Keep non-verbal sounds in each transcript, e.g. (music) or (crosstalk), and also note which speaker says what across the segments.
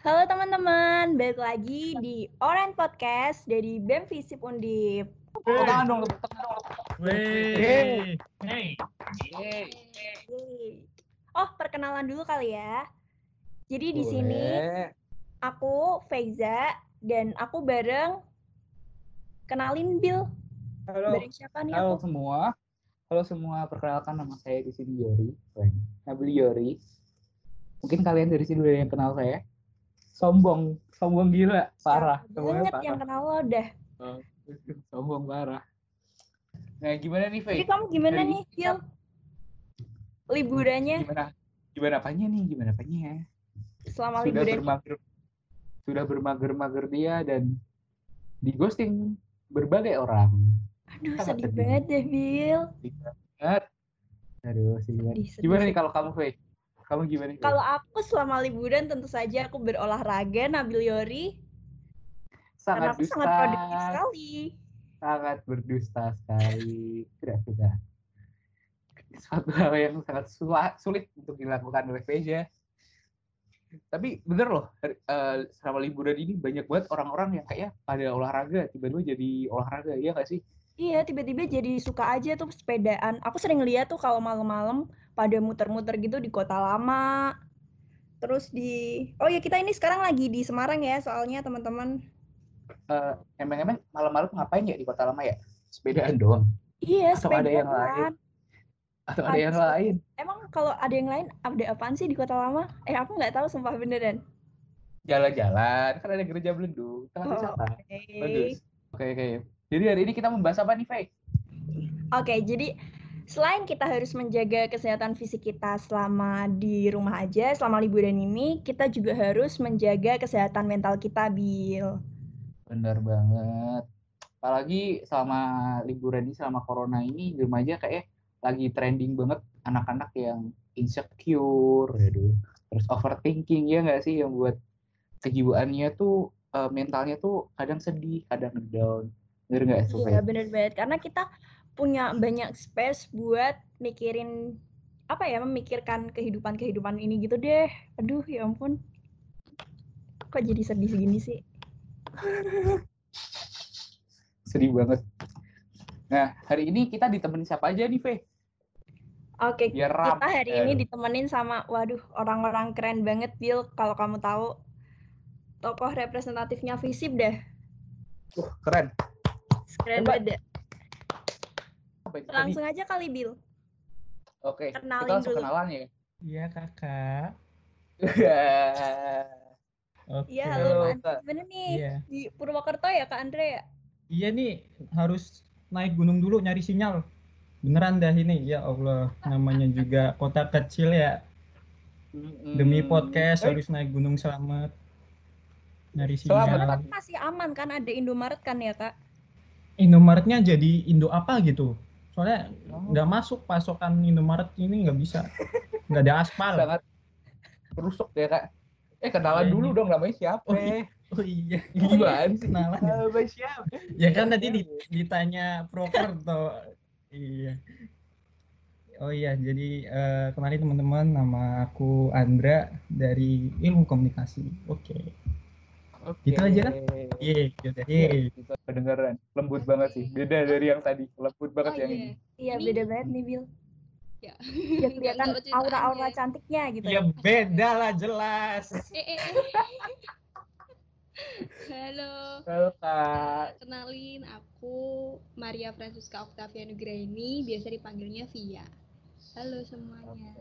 Speaker 1: Halo teman-teman, balik lagi di Oren Podcast dari BEM Visip Undip.
Speaker 2: Tepuk tangan dong, tepuk tangan dong.
Speaker 3: Wey. Hey.
Speaker 1: Oh, perkenalan dulu kali ya. Jadi di sini aku Feiza dan aku bareng kenalin Bill.
Speaker 2: Halo,
Speaker 1: Bareng siapa nih
Speaker 2: halo
Speaker 1: aku?
Speaker 2: semua. Halo semua, perkenalkan nama saya di sini Yori. Nabil Yori. Mungkin kalian dari sini udah yang kenal saya. Sombong, sombong gila, parah.
Speaker 1: Banget yang kenal lo dah. (laughs)
Speaker 2: Sombong parah. Nah, gimana nih,
Speaker 1: Jadi
Speaker 2: Faye?
Speaker 1: kamu gimana
Speaker 2: Dari-
Speaker 1: nih, Bill? Liburannya
Speaker 2: Gimana? Gimana apanya nih? Gimana apanya?
Speaker 1: selama
Speaker 2: Sudah
Speaker 1: liburan
Speaker 2: bermager sudah bermager-mager dia dan di ghosting berbagai orang.
Speaker 1: Aduh,
Speaker 2: sangat
Speaker 1: sedih
Speaker 2: sedih.
Speaker 1: banget deh, Bill.
Speaker 2: Banget. Aduh, sih
Speaker 1: Sedih, sedih,
Speaker 2: Gimana nih
Speaker 1: sedih.
Speaker 2: kalau kamu, Faye? Kamu gimana?
Speaker 1: Kalau aku selama liburan tentu saja aku berolahraga, Nabil Yori. Karena
Speaker 2: sangat
Speaker 1: aku
Speaker 2: dusta,
Speaker 1: sangat produktif sekali.
Speaker 2: sangat berdusta sekali. Tidak suka. Suatu hal yang sangat sulit untuk dilakukan oleh Veja. Tapi bener loh, eh, selama liburan ini banyak banget orang-orang yang kayak pada olahraga, tiba-tiba jadi olahraga, iya gak sih?
Speaker 1: Iya, tiba-tiba jadi suka aja tuh sepedaan. Aku sering lihat tuh kalau malam-malam pada muter-muter gitu di kota lama. Terus di Oh ya, kita ini sekarang lagi di Semarang ya, soalnya teman-teman.
Speaker 2: Eh, Emang-emang malam-malam ngapain ya di kota lama ya? Sepedaan doang?
Speaker 1: Iya,
Speaker 2: Atau ada yang lain?
Speaker 1: sepedaan.
Speaker 2: Atau ada yang lain?
Speaker 1: Emang kalau ada yang lain, ada apaan sih di kota lama? Eh, aku nggak tahu sumpah beneran.
Speaker 2: Jalan-jalan, kan ada gereja Belendung, tempat
Speaker 1: Oh,
Speaker 2: wisata.
Speaker 1: Oke.
Speaker 2: Bagus. Oke, oke. Jadi hari ini kita membahas apa nih, Faye?
Speaker 1: Oke, jadi selain kita harus menjaga kesehatan fisik kita selama di rumah aja, selama liburan ini, kita juga harus menjaga kesehatan mental kita, Bill.
Speaker 2: Bener banget. Apalagi selama liburan ini, selama corona ini, di rumah aja kayak lagi trending banget anak-anak yang insecure, aduh. terus overthinking, ya nggak sih, yang buat kejiwaannya tuh, eh, mentalnya tuh kadang sedih, kadang down. Bener nggak
Speaker 1: Iya, bener banget. Karena kita punya banyak space buat mikirin apa ya, memikirkan kehidupan-kehidupan ini gitu deh. Aduh, ya ampun. Kok jadi sedih segini sih? (laughs)
Speaker 2: Sedih banget. Nah, hari ini kita ditemenin siapa aja nih, Faye?
Speaker 1: Oke,
Speaker 2: Biar
Speaker 1: kita hari ini ditemenin sama, waduh, orang-orang keren banget, Bill. Kalau kamu tahu, tokoh representatifnya Visip dah.
Speaker 2: Uh, keren.
Speaker 1: Keren banget.
Speaker 2: Apa itu tadi?
Speaker 1: Langsung aja kali, Bill.
Speaker 2: Oke, kita
Speaker 1: kenalin
Speaker 2: langsung
Speaker 1: dulu.
Speaker 2: kenalan ya.
Speaker 3: Iya kakak. (laughs) Oke.
Speaker 1: Iya,
Speaker 2: Halo. Kak.
Speaker 1: Gimana nih?
Speaker 3: Iya.
Speaker 1: Di Purwokerto ya, Kak Andre ya?
Speaker 3: Iya nih harus naik gunung dulu nyari sinyal. Beneran dah ini ya Allah namanya juga kota kecil ya. Demi podcast
Speaker 2: Eh,
Speaker 3: harus naik gunung selamat. Nyari
Speaker 2: Selamat,
Speaker 3: sinyal.
Speaker 1: Tapi masih aman kan? Ada Indomaret kan ya, Kak?
Speaker 3: Indomaretnya jadi Indo apa gitu. Soalnya
Speaker 2: Oh.
Speaker 3: nggak masuk pasokan Indomaret ini nggak bisa. Nggak ada aspal.
Speaker 2: sangat rusuk ya kak. Eh kenalan
Speaker 3: Iya,
Speaker 2: dulu
Speaker 3: ini.
Speaker 2: dong namanya siapa?
Speaker 3: Oh, iya. Oh iya.
Speaker 2: Gimana sih?
Speaker 3: Kenalan ya?
Speaker 2: Siapa?
Speaker 3: Ya kan tadi di- ditanya Prokerto. Iya. Oh iya, jadi eh, kemarin teman-teman nama aku Andra dari Ilmu Komunikasi. Oke.
Speaker 2: Oke.
Speaker 3: Gitu aja kan? Iya, yaudah. Iya.
Speaker 2: Kita kedengeran lembut banget sih. Beda dari yang tadi. Lembut banget
Speaker 4: Oh
Speaker 2: yang
Speaker 4: iya.
Speaker 2: ini.
Speaker 1: Iya,
Speaker 4: Ini-
Speaker 1: beda banget nih, Bill.
Speaker 4: Ya.
Speaker 1: Ya kelihatan aura-aura cantiknya gitu.
Speaker 3: Ya beda lah jelas.
Speaker 4: Eh, eh, eh. Halo.
Speaker 2: Halo kak.
Speaker 4: Kenalin aku Maria Francisca Octavia Nugraini, biasa dipanggilnya Via. Halo semuanya.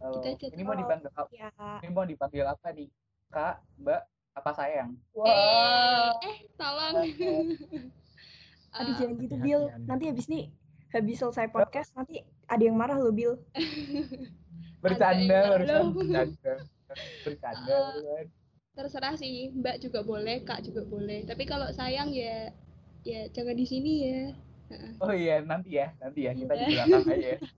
Speaker 2: Halo.
Speaker 4: Kita chat
Speaker 2: Ini mau dipanggil apa?
Speaker 1: Ya.
Speaker 2: Ini mau dipanggil apa nih? Kak, Mbak, apa sayang?
Speaker 4: Eh, eh, tolong. (laughs)
Speaker 1: Aduh,
Speaker 4: Eh,
Speaker 1: jangan gitu, Bill. Nanti habis nih, habis selesai podcast, nanti ada yang marah loh, Bill. (laughs)
Speaker 2: Bercanda, barusan bercanda. Bercanda,
Speaker 4: Eh,
Speaker 2: barusan.
Speaker 4: terserah sih, Mbak juga boleh, Kak juga boleh. Tapi kalau sayang ya ya jangan di sini ya.
Speaker 2: Oh iya, nanti ya, nanti ya. Kita di
Speaker 4: Iya.
Speaker 2: belakang aja ya. (laughs)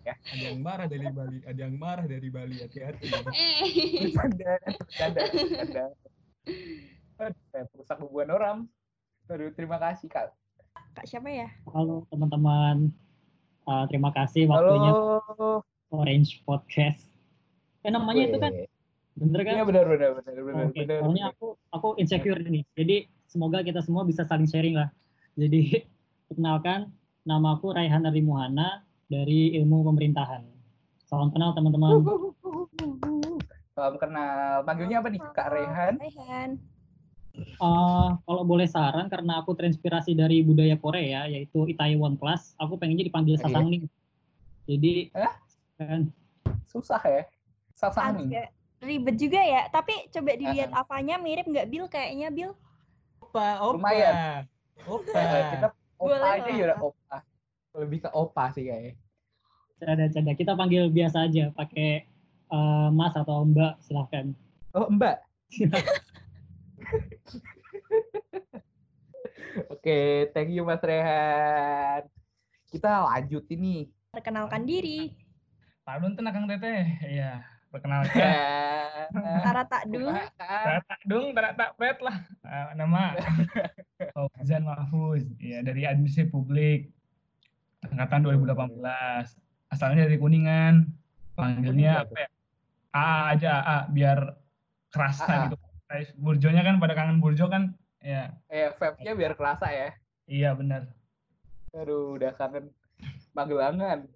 Speaker 2: Ya.
Speaker 3: Ada yang marah dari Bali, ada yang marah dari Bali. Hati-hati.
Speaker 4: Eh.
Speaker 2: bercanda bercanda bercanda saya perusak hubungan orang Aduh, terima kasih kak
Speaker 1: Kak siapa ya?
Speaker 5: Halo teman-teman, Uh, terima kasih waktunya
Speaker 2: halo
Speaker 5: Orange Podcast. Eh namanya itu kan. Bener kan?
Speaker 2: Iya benar benar benar benar
Speaker 5: Oke,
Speaker 2: benar.
Speaker 5: soalnya aku aku insecure nih. Jadi semoga kita semua bisa saling sharing lah. Jadi (laughs) perkenalkan nama aku Raihan Ari Muhana dari Ilmu Pemerintahan. Salam kenal teman-teman. (laughs)
Speaker 2: Salam kenal. Panggilnya apa nih? Kak Rehan.
Speaker 1: Rehan.
Speaker 5: Eh, kalau boleh saran karena aku terinspirasi dari budaya Korea yaitu Itaewon Class, aku pengennya dipanggil
Speaker 2: Iya.
Speaker 5: Sasangling. Jadi
Speaker 2: Hah?
Speaker 5: kan
Speaker 2: Susah ya. Sasang nih.
Speaker 1: Agak ribet juga ya. Tapi coba dilihat
Speaker 2: Ah.
Speaker 1: apanya mirip nggak Bill kayaknya Bill.
Speaker 3: Opa, opa.
Speaker 2: Lumayan.
Speaker 3: Opa.
Speaker 2: Eh, kita opa
Speaker 1: Boleh
Speaker 2: aja
Speaker 1: lah.
Speaker 2: ya udah opa. Lebih ke opa sih kayaknya.
Speaker 5: canda-canda kita panggil biasa aja pakai eh, Mas atau Mbak silahkan.
Speaker 2: Oh, Mbak. (laughs) Oke, thank you Mas Rehan. Kita lanjut ini.
Speaker 1: Perkenalkan diri.
Speaker 3: Pak Dun tenang Kang Teteh. Iya, perkenalkan.
Speaker 2: Ya.
Speaker 1: Tara tak dulu.
Speaker 3: Tak dung, tak tak pet lah. Eh, nama (laughs) Fauzan Mahfuz. Ya, dari Administrasi Publik. Angkatan 2018. Asalnya dari Kuningan. Panggilnya apa ya? AA aja, AA, biar kerasa
Speaker 2: AA.
Speaker 3: gitu. Guys, Burjonya kan pada kangen Burjo kan? Ya,
Speaker 2: Eh, vape-nya biar kerasa ya.
Speaker 3: iya benar.
Speaker 2: Aduh, udah kangen Magelangan.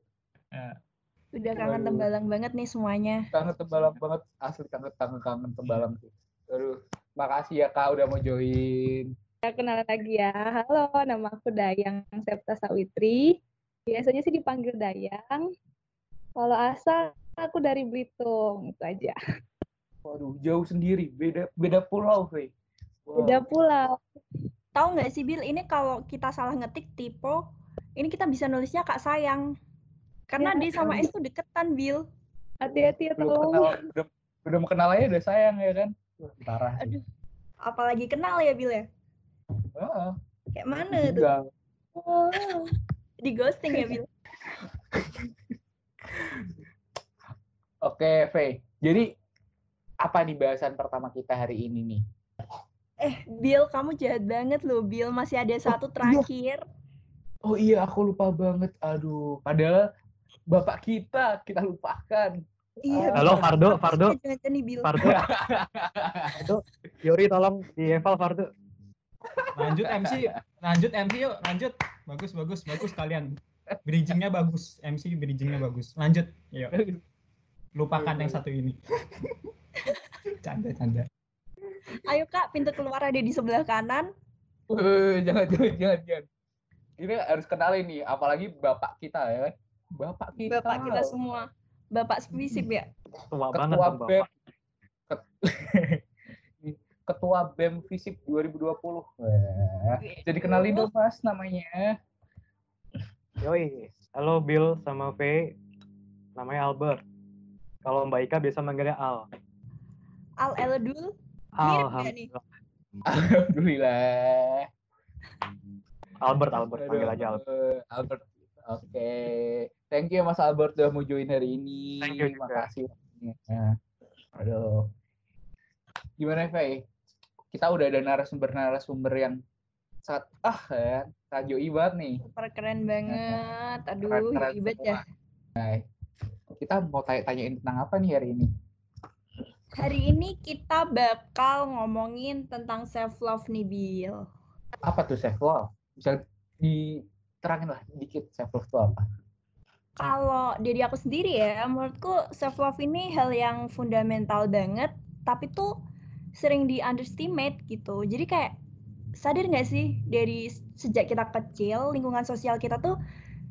Speaker 1: Udah kangen tembalang banget nih semuanya.
Speaker 2: Kangen tembalang banget. Asli kangen kangen kangen tembalang sih. Aduh, makasih ya Kak udah mau join.
Speaker 6: Ya, kenalan lagi ya. Halo, nama aku Dayang Septa Sawitri. Biasanya sih dipanggil Dayang. Kalau asal aku dari Belitung, itu aja.
Speaker 2: Waduh, jauh sendiri, beda beda pulau, Fe. Wow.
Speaker 6: Beda pulau.
Speaker 1: Tahu nggak sih Bill, ini kalau kita salah ngetik tipe, ini kita bisa nulisnya Kak Sayang. Karena
Speaker 6: Ya,
Speaker 1: D sama S tuh deketan, Bill.
Speaker 6: Hati-hati ya,
Speaker 2: belum
Speaker 6: tolong.
Speaker 2: kenal, udah, udah mau kenal aja udah sayang ya kan? Parah sih.
Speaker 1: Aduh. Apalagi kenal ya, Bill ya?
Speaker 2: Heeh,
Speaker 1: Kayak mana tuh?
Speaker 2: tinggal.
Speaker 1: Di ghosting ya, Bill? (laughs)
Speaker 2: Oke, Fe. Jadi apa nih bahasan pertama kita hari ini nih?
Speaker 1: Eh, Bill, kamu jahat banget loh, Bill. Masih ada satu terakhir.
Speaker 2: Oh iya, aku lupa banget. Aduh, padahal bapak kita kita lupakan.
Speaker 1: Iya,
Speaker 2: Halo.
Speaker 7: Fardo, Fardo. Fardo, Fardo, (laughs) Yori tolong di eval Fardo.
Speaker 3: Lanjut MC, lanjut MC yuk, lanjut. Bagus, bagus, bagus kalian. Bridgingnya bagus, MC bridgingnya bagus. Lanjut, yuk. Lupakan yang satu ini. (laughs) canda, canda.
Speaker 1: Ayo, Kak, pintu keluar ada di sebelah kanan.
Speaker 2: Eh, jangan, (laughs) jangan, jangan, jangan. Ini harus kenalin nih, apalagi bapak kita ya kan? Bapak kita.
Speaker 1: Bapak kita semua. Bapak squisip ya?
Speaker 7: Tua banget
Speaker 2: Ketua
Speaker 7: dong
Speaker 2: BEM. (laughs)
Speaker 7: Bapak.
Speaker 2: Ketua BEM Visip 2020. Wah, jadi kenalin dong Mas namanya.
Speaker 7: Yoi, halo Bill sama V, namanya Albert. Kalau Mbak Ika biasa manggilnya Al.
Speaker 1: Al Eldul.
Speaker 7: Alhamdulillah.
Speaker 2: Alhamdulillah.
Speaker 7: Albert, Albert,
Speaker 2: Aduh,
Speaker 7: panggil aja Albert.
Speaker 2: Albert. Oke. Thank you Mas Albert udah mau join hari ini.
Speaker 7: Thank you
Speaker 2: Terima
Speaker 7: juga.
Speaker 2: kasih waktunya. Aduh. Gimana, Fei? Kita udah ada narasumber-narasumber yang sangat ah ya, yoi banget nih.
Speaker 1: Super keren banget. Aduh,
Speaker 2: Keren-keren
Speaker 1: ribet
Speaker 2: semua.
Speaker 1: ya.
Speaker 2: Kita mau tanya-tanyain tentang apa nih hari ini?
Speaker 1: Hari ini kita bakal ngomongin tentang self love nih, Bill.
Speaker 2: Apa tuh self love? Bisa diterangin lah dikit self love itu apa?
Speaker 1: Kalau dari aku sendiri ya, menurutku self love ini hal yang fundamental banget, tapi tuh sering di underestimate gitu. Jadi kayak sadar nggak sih dari sejak kita kecil lingkungan sosial kita tuh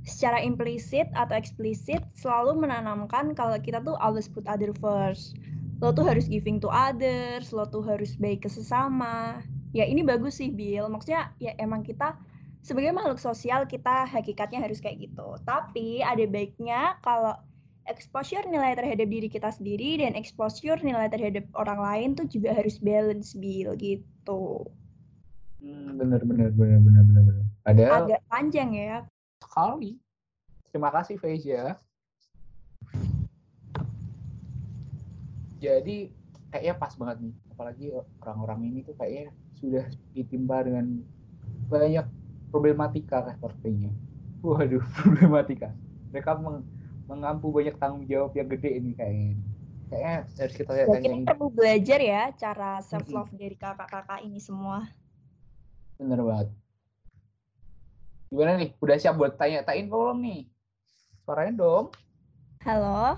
Speaker 1: secara implisit atau eksplisit selalu menanamkan kalau kita tuh always put other first. Lo tuh harus giving to others, lo tuh harus baik ke sesama. Ya ini bagus sih Bill, maksudnya ya emang kita sebagai makhluk sosial kita hakikatnya harus kayak gitu. Tapi ada baiknya kalau exposure nilai terhadap diri kita sendiri dan exposure nilai terhadap orang lain tuh juga harus balance Bill gitu.
Speaker 2: Hmm, bener bener bener bener bener. Padahal
Speaker 1: Agak panjang ya.
Speaker 2: Sekali. Terima kasih Faiz ya. Jadi kayaknya pas banget nih. Apalagi orang-orang ini tuh kayaknya sudah ditimpa dengan banyak problematika sepertinya. Waduh, (laughs) problematika. Mereka meng- mengampu banyak tanggung jawab yang gede ini kayaknya. kayaknya harus kita
Speaker 1: Ya, kita perlu belajar ya cara self love dari kakak-kakak ini semua.
Speaker 2: bener banget gimana nih udah siap buat tanya-tanyain belum nih suaranya dong
Speaker 1: Halo.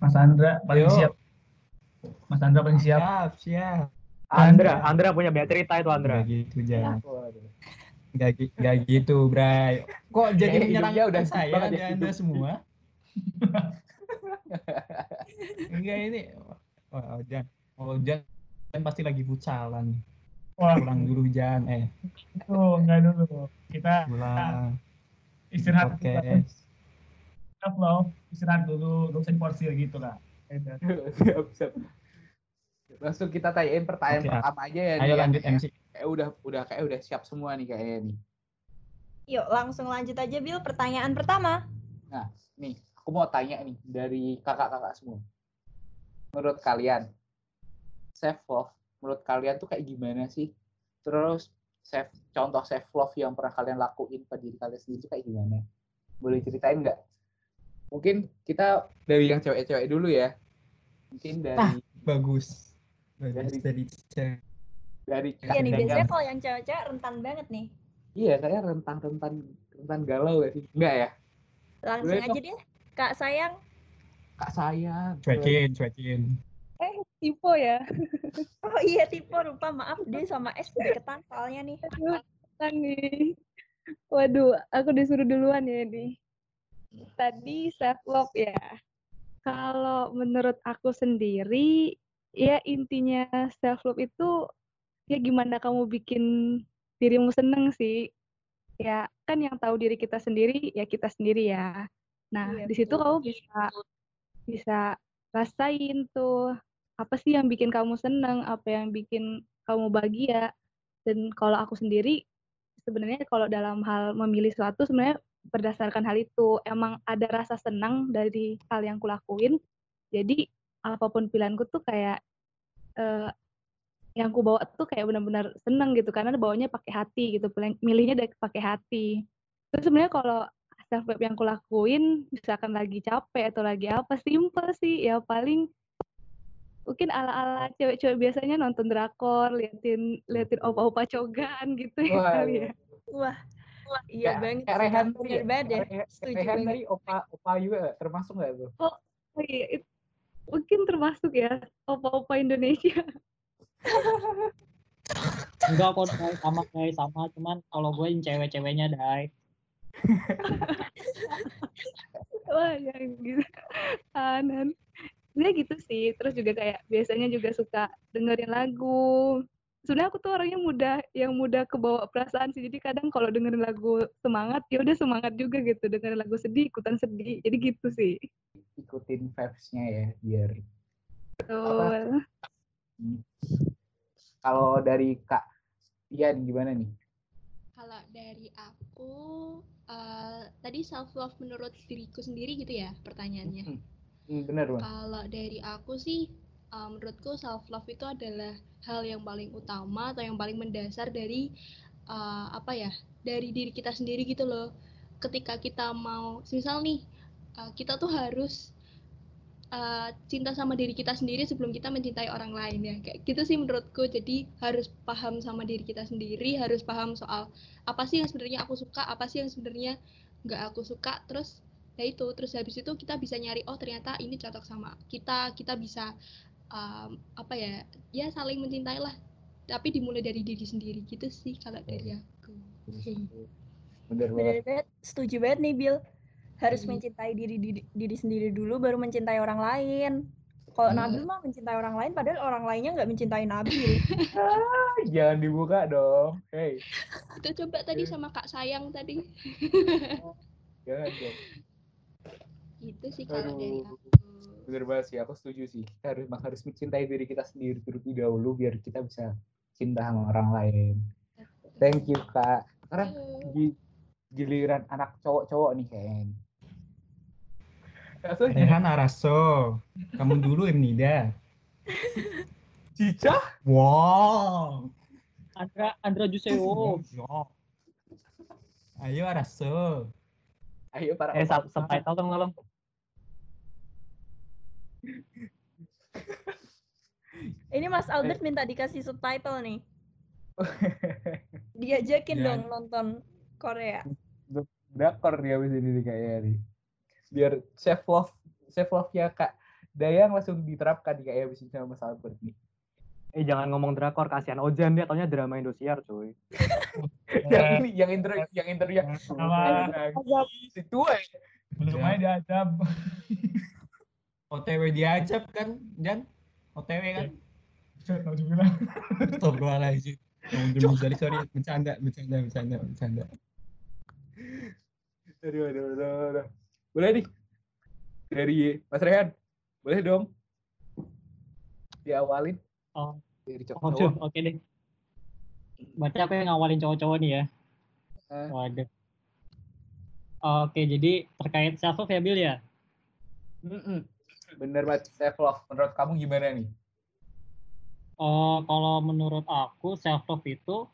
Speaker 8: Mas Andra paling
Speaker 3: Yo.
Speaker 8: siap. Mas Andra paling siap.
Speaker 3: Siap, siap.
Speaker 7: Andra, Andra punya banyak cerita itu Andra.
Speaker 3: Nggak gitu, Jan. Gi- nggak gitu, Bray. Kok jadi menyerang
Speaker 2: hidupnya udah
Speaker 3: saya
Speaker 2: banget ya,
Speaker 3: Anda semua? (laughs) Enggak ini. Oh, Jan. Oh, Jan. Jan pasti lagi futsalan.
Speaker 8: Wah,
Speaker 3: Pulang dulu, Jan. Eh,
Speaker 8: itu enggak dulu. Kita
Speaker 3: pulang.
Speaker 8: istirahat
Speaker 3: Oke.
Speaker 8: Siap loh. Istirahat dulu, gak usah diporsir gitu lah. (laughs)
Speaker 2: siap siap langsung kita tanyain pertanyaan
Speaker 3: Oke,
Speaker 2: pertama aja ya
Speaker 3: Ayo
Speaker 2: nih
Speaker 3: lanjut MC.
Speaker 2: kayak udah udah kayak udah siap semua nih kayaknya nih
Speaker 1: Yuk langsung lanjut aja Bill pertanyaan pertama.
Speaker 2: nih aku mau tanya nih dari kakak-kakak semua menurut kalian self love menurut kalian tuh kayak gimana sih terus self contoh self love yang pernah kalian lakuin pada diri kalian sendiri kayak gimana boleh ceritain nggak mungkin kita dari yang cewek-cewek dulu ya mungkin dari
Speaker 3: Ah. Bagus. Bagus
Speaker 2: Dari-
Speaker 3: dari cewek.
Speaker 2: dari
Speaker 1: Iya nih biasanya kalau yang cewek-cewek rentan banget nih.
Speaker 2: iya kayak rentan-rentan rentan galau gak sih enggak ya
Speaker 1: Langsung
Speaker 2: Boleh
Speaker 1: aja deh. Kak sayang.
Speaker 2: kak sayang
Speaker 3: Cuekin, cuekin.
Speaker 6: Eh, tipe ya.
Speaker 1: Oh iya tipe lupa maaf deh sama S deketan soalnya nih.
Speaker 6: Aduh, kan nih. Waduh, aku disuruh duluan ya nih. Tadi self love ya. Kalau menurut aku sendiri, ya intinya self love itu ya gimana kamu bikin dirimu seneng sih. Ya kan yang tahu diri kita sendiri ya kita sendiri ya. Nah,
Speaker 1: Iya,
Speaker 6: di situ kamu bisa bisa rasain tuh apa sih yang bikin kamu seneng, apa yang bikin kamu bahagia. Dan kalau aku sendiri sebenarnya kalau dalam hal memilih sesuatu sebenarnya berdasarkan hal itu emang ada rasa senang dari hal yang kulakuin. Jadi apa pun pilihanku tuh kayak eh, yang ku bawa tuh kayak benar-benar seneng gitu karena bawanya pakai hati gitu, milihnya dari pakai hati. Terus sebenarnya kalau self love yang kulakuin misalkan lagi capek atau lagi apa simple sih ya paling mungkin ala-ala cewek-cewek biasanya nonton drakor, liatin liatin opa-opa cogan gitu ya
Speaker 2: Wah,
Speaker 6: kali ya.
Speaker 1: Wah. Iya
Speaker 2: kayak,
Speaker 1: banget.
Speaker 2: kayak Rehan tadi ya?
Speaker 1: banget ya. Setuju
Speaker 2: Rehan tadi opa opa juga termasuk nggak tuh
Speaker 6: Oh iya, it- mungkin termasuk ya opa-opa Indonesia.
Speaker 5: Enggak kok sama kayak sama cuman kalau gue yang cewek-ceweknya Dai. (laughs)
Speaker 6: Wah, yang gitu. Kanan. Sebenarnya gitu sih. Terus juga kayak biasanya juga suka dengerin lagu. Sebenarnya aku tuh orangnya mudah, yang mudah kebawa perasaan sih. Jadi kadang kalau dengerin lagu semangat, ya udah semangat juga gitu. Dengerin lagu sedih, ikutan sedih. Jadi gitu sih.
Speaker 2: ikutin vibes-nya ya biar
Speaker 6: Betul.
Speaker 2: kalau dari kak Ian gimana nih
Speaker 4: Kalau dari aku, eh, tadi self love menurut diriku sendiri gitu ya pertanyaannya.
Speaker 2: Hmm, bener bang
Speaker 4: Kalau dari aku sih, eh, menurutku self love itu adalah hal yang paling utama atau yang paling mendasar dari eh, apa ya, dari diri kita sendiri gitu loh. Ketika kita mau, misal nih, eh, kita tuh harus eh, cinta sama diri kita sendiri sebelum kita mencintai orang lain ya. Kayak gitu sih menurutku. Jadi harus paham sama diri kita sendiri, harus paham soal apa sih yang sebenarnya aku suka, apa sih yang sebenarnya nggak aku suka. Terus ya itu, terus habis itu kita bisa nyari oh ternyata ini cocok sama kita, kita bisa um, apa ya, ya saling mencintai lah. Tapi dimulai dari diri sendiri gitu sih kalau dari aku.
Speaker 2: bener banget.
Speaker 1: Setuju banget nih Bill. Harus
Speaker 4: Hmm.
Speaker 1: mencintai diri, diri diri sendiri dulu baru mencintai orang lain. Kalau
Speaker 4: Iya.
Speaker 1: Nabil mah mencintai orang lain padahal orang lainnya nggak mencintai Nabil. (laughs)
Speaker 2: Ah, jangan dibuka dong hey
Speaker 4: Itu coba tadi sama Kak Sayang tadi.
Speaker 2: jangan dong
Speaker 4: Gitu sih kalau dari aku.
Speaker 2: bener banget sih aku setuju sih kita harus emang harus mencintai diri kita sendiri terlebih dahulu biar kita bisa cinta sama orang lain thank you kak gi- giliran anak cowok-cowok nih kayaknya Langsung
Speaker 3: Rehan Araso. Kamu dulu yang Nida.
Speaker 2: Cica
Speaker 3: Wow.
Speaker 5: Andra Andra Juseo.
Speaker 3: Yo. Ayo Araso.
Speaker 2: ayo para
Speaker 7: Eh, sub- subtitle dong tolong.
Speaker 1: Ini Mas Albert minta dikasih subtitle nih. (laughs) Diajakin
Speaker 2: Ya.
Speaker 1: dong nonton Korea.
Speaker 2: drakor dia abis ini nih kayaknya nih. Biar self love self love ya kak Dayang langsung diterapkan nih kayaknya abis ini sama Mas Albert nih.
Speaker 7: Eh jangan ngomong drakor, kasihan Ojan dia taunya drama Indosiar cuy. (laughs)
Speaker 2: yang ini yang intro yang intro yang
Speaker 8: Sama
Speaker 2: si tua ya.
Speaker 8: belum aja diadab. (laughs)
Speaker 3: OTW diajak kan, Jan? OTW kan?
Speaker 8: Langsung bilang.
Speaker 3: Astagfirullahaladzim. Ngomong sorry, sorry, bercanda, bercanda, bercanda, bercanda.
Speaker 2: Aduh, aduh, aduh, aduh. Boleh nih. Dari Mas Rehan. Boleh dong. Diawalin.
Speaker 5: Oh,
Speaker 2: Dari cowok.
Speaker 5: Waduh, oke deh. Berarti aku yang ngawalin cowok-cowok nih ya.
Speaker 2: Eh.
Speaker 5: Waduh. Oke, jadi terkait self love ya Bill ya?
Speaker 2: Mm-mm. Bener banget self love. Menurut kamu gimana nih?
Speaker 5: Eh, kalau menurut aku self love itu,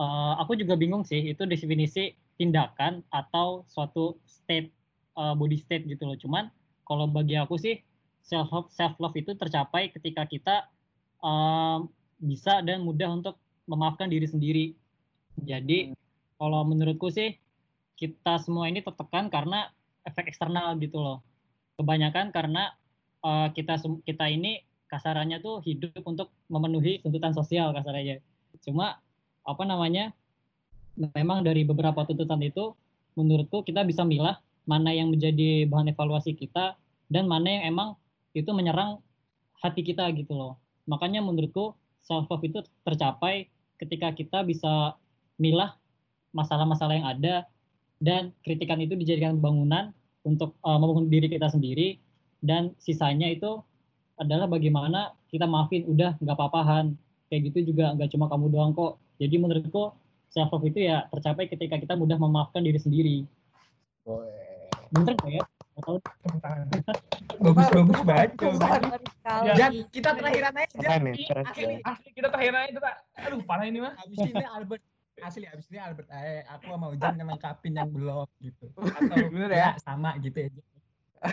Speaker 5: eh, aku juga bingung sih. Itu definisi tindakan atau suatu state eh, body state gitu loh. Cuman kalau bagi aku sih self love self love itu tercapai ketika kita eh, bisa dan mudah untuk memaafkan diri sendiri. Jadi kalau menurutku sih kita semua ini tertekan karena efek eksternal gitu loh. Kebanyakan karena eh, kita kita ini kasarannya tuh hidup untuk memenuhi tuntutan sosial kasarannya. Cuma apa namanya? Memang dari beberapa tuntutan itu menurutku kita bisa milah mana yang menjadi bahan evaluasi kita dan mana yang emang itu menyerang hati kita gitu loh. Makanya menurutku self love itu tercapai ketika kita bisa milah masalah-masalah yang ada dan kritikan itu dijadikan bangunan untuk uh, membangun diri kita sendiri dan sisanya itu adalah bagaimana kita maafin udah nggak apa-apahan kayak gitu juga nggak cuma kamu doang kok jadi menurutku self love itu ya tercapai ketika kita mudah memaafkan diri sendiri
Speaker 2: Boleh.
Speaker 5: bener nggak ya
Speaker 8: tangan.
Speaker 3: Bagus, bagus banget.
Speaker 8: Ya.
Speaker 3: Jan, kita terakhiran aja.
Speaker 7: Keren keren.
Speaker 3: Asli,
Speaker 8: Asli kita terakhir aja itu kak. Aduh parah ini mah.
Speaker 3: abis ini Albert asli abis ini Albert eh aku sama Ujan yang lengkapin yang belum gitu atau
Speaker 2: Bener ya?
Speaker 3: sama gitu ya.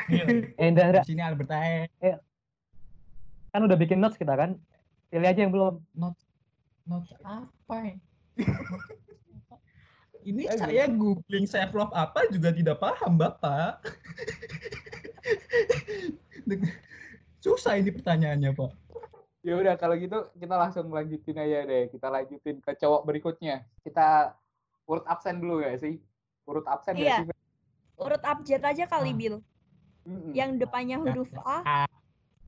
Speaker 7: Eh Indra, Indra,
Speaker 3: abis ini Albert eh
Speaker 7: kan udah bikin notes kita kan? Pilih aja yang belum.
Speaker 3: not not apa ya? (laughs) ini
Speaker 2: Aduh.
Speaker 3: saya googling self love apa juga tidak paham bapak (laughs) susah ini pertanyaannya pak
Speaker 2: Ya udah kalau gitu kita langsung lanjutin aja deh. Kita lanjutin ke cowok berikutnya. Kita urut absen dulu ya sih? Urut absen
Speaker 1: Iya.
Speaker 2: sih?
Speaker 1: Urut abjad aja kali,
Speaker 3: Ah.
Speaker 1: Bill. Yang depannya huruf A,
Speaker 3: Ah,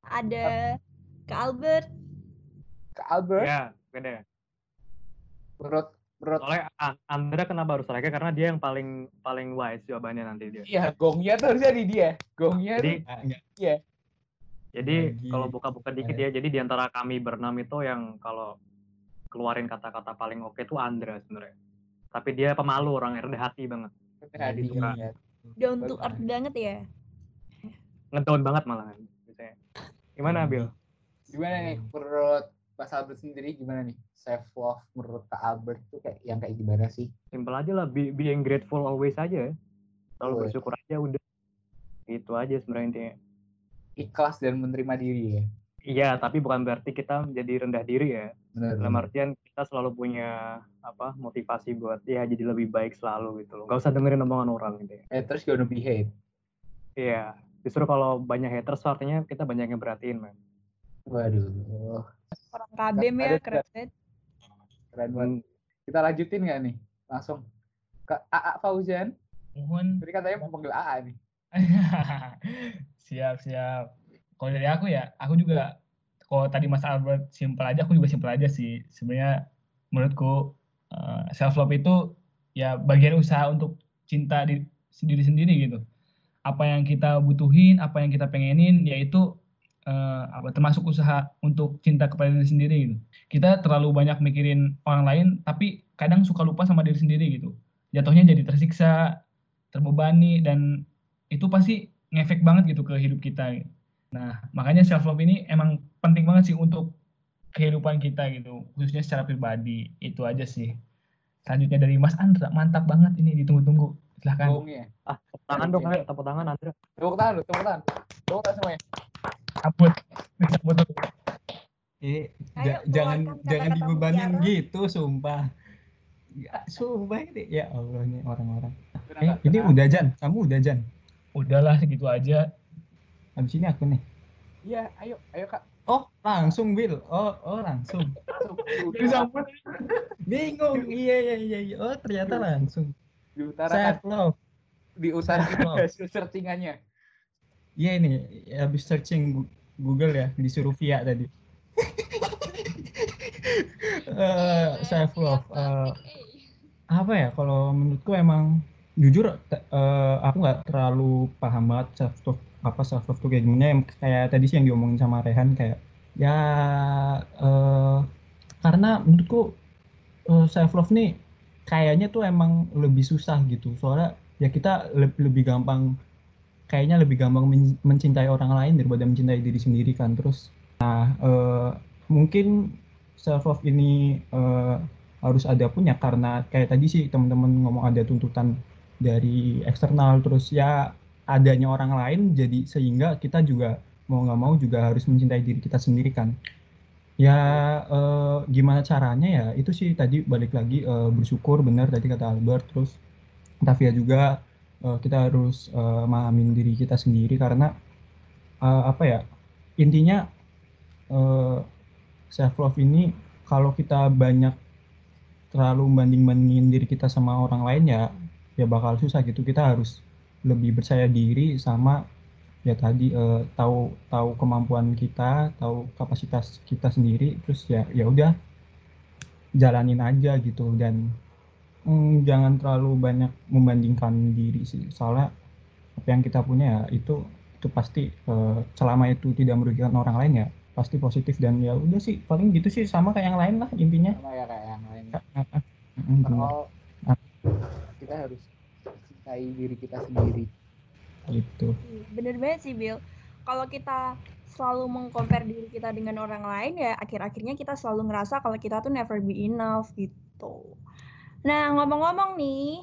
Speaker 1: ada ke Albert.
Speaker 2: Ke Albert,
Speaker 7: Ya, beda.
Speaker 2: menurut menurut
Speaker 7: Soalnya An- Andra kenapa harus striker? Karena dia yang paling paling wise jawabannya nanti dia.
Speaker 2: Iya, gongnya tuh harusnya di dia. Gongnya
Speaker 7: Jadi
Speaker 3: enggak.
Speaker 7: Jadi
Speaker 3: Lagi.
Speaker 7: kalau buka-buka dikit ya, jadi di antara kami berenam itu yang kalau keluarin kata-kata paling oke itu Andra sebenarnya. Tapi dia pemalu orang rendah hati banget.
Speaker 2: tadi
Speaker 3: Jadi,
Speaker 2: suka.
Speaker 1: Down to earth banget ya.
Speaker 7: Ngedown banget malah biasanya. Gimana Bil?
Speaker 2: Gimana nih menurut Mas Albert sendiri gimana nih? Self love menurut Kak Albert tuh kayak yang kayak gimana sih?
Speaker 7: Simple aja lah, be, being grateful always aja. Selalu
Speaker 2: Betul.
Speaker 7: bersyukur aja udah. Itu aja sebenarnya intinya.
Speaker 2: Ikhlas dan menerima diri ya.
Speaker 7: Iya, tapi bukan berarti kita menjadi rendah diri ya.
Speaker 2: Benar.
Speaker 7: Dalam artian kita selalu punya apa motivasi buat ya jadi lebih baik selalu gitu loh. Gak usah dengerin omongan orang gitu ya.
Speaker 2: Eh terus gonna be hate.
Speaker 7: Iya, justru kalau banyak haters artinya kita banyak yang berhatiin, man.
Speaker 2: Waduh,
Speaker 1: Orang KBM ya, keren banget.
Speaker 2: keren banget.
Speaker 7: Hmm,
Speaker 2: Kita lanjutin nggak nih? Langsung ke AA Fauzan.
Speaker 8: Mohon.
Speaker 2: Tadi katanya mau panggil AA nih. (laughs)
Speaker 8: siap siap. Kalau dari aku ya, aku juga kalau tadi Mas Albert simpel aja, aku juga simpel aja sih. Sebenarnya menurutku self love itu ya bagian usaha untuk cinta di sendiri sendiri gitu. Apa yang kita butuhin, apa yang kita pengenin, yaitu eh, apa termasuk usaha untuk cinta kepada diri sendiri gitu. Kita terlalu banyak mikirin orang lain, tapi kadang suka lupa sama diri sendiri gitu. Jatuhnya jadi tersiksa, terbebani dan itu pasti ngefek banget gitu ke hidup kita. gitu. Nah, makanya self love ini emang penting banget sih untuk kehidupan kita gitu, khususnya secara pribadi. Itu aja sih. Selanjutnya dari Mas Andra, mantap banget ini ditunggu-tunggu. Silahkan.
Speaker 2: Gongnya.
Speaker 7: Ah, tepuk tangan dong, ayo tepuk tangan Andra.
Speaker 2: Tepuk tangan, tepuk tangan. Tepuk tangan semuanya.
Speaker 8: Cabut. betul
Speaker 3: Eh,
Speaker 1: Ayo,
Speaker 3: ja- jangan jangan dibebanin gitu, sumpah. Ya, sumpah ini ya Allah nih orang-orang. Eh, ini
Speaker 2: Kenapa?
Speaker 3: udah Jan, kamu udah Jan.
Speaker 8: udahlah segitu aja
Speaker 3: Habis ini aku nih.
Speaker 2: Iya, ayo, ayo kak.
Speaker 3: Oh, langsung Bill. Oh, oh langsung.
Speaker 2: Langsung
Speaker 3: Bingung. Iya, iya, iya, iya. Oh, ternyata langsung.
Speaker 2: Diutarakan,
Speaker 3: Self love.
Speaker 2: diutarakan hasil searchingannya.
Speaker 3: Iya ini habis searching Google ya, disuruh via tadi. (laughs) Eh, self love. Eh,
Speaker 4: A.
Speaker 3: apa ya kalau menurutku emang jujur eh, aku nggak terlalu paham banget self love apa self love tuh kayak gimana yang kayak tadi sih yang diomongin sama Rehan kayak ya eh, karena menurutku self love nih kayaknya tuh emang lebih susah gitu. Soalnya ya kita le- lebih gampang kayaknya lebih gampang men- mencintai orang lain daripada mencintai diri sendiri kan. Terus nah eh, mungkin self love ini eh, harus ada punya karena kayak tadi sih teman-teman ngomong ada tuntutan dari eksternal. Terus ya adanya orang lain jadi sehingga kita juga mau nggak mau juga harus mencintai diri kita sendiri kan ya eh, gimana caranya ya? Itu sih tadi balik lagi eh, bersyukur benar tadi kata Albert. Terus Tavia juga eh, kita harus eh, memahamin diri kita sendiri karena eh, apa ya intinya self love ini kalau kita banyak terlalu membanding-bandingin diri kita sama orang lain ya ya bakal susah gitu. Kita harus lebih percaya diri sama ya tadi eh, tahu tahu kemampuan kita tahu kapasitas kita sendiri terus ya ya udah jalanin aja gitu dan mm, jangan terlalu banyak membandingkan diri sih soalnya apa yang kita punya ya itu itu pasti eh, selama itu tidak merugikan orang lain ya pasti positif dan ya udah sih paling gitu sih sama kayak yang lain lah intinya
Speaker 2: Sama ya kayak yang lain.
Speaker 3: Mm, bener.
Speaker 2: Kalau kita harus cintai diri kita sendiri.
Speaker 3: Gitu
Speaker 1: Bener banget sih Bill. Kalau kita selalu mengcompare diri kita dengan orang lain ya akhir-akhirnya kita selalu ngerasa kalau kita tuh never be enough gitu. Nah ngomong-ngomong nih,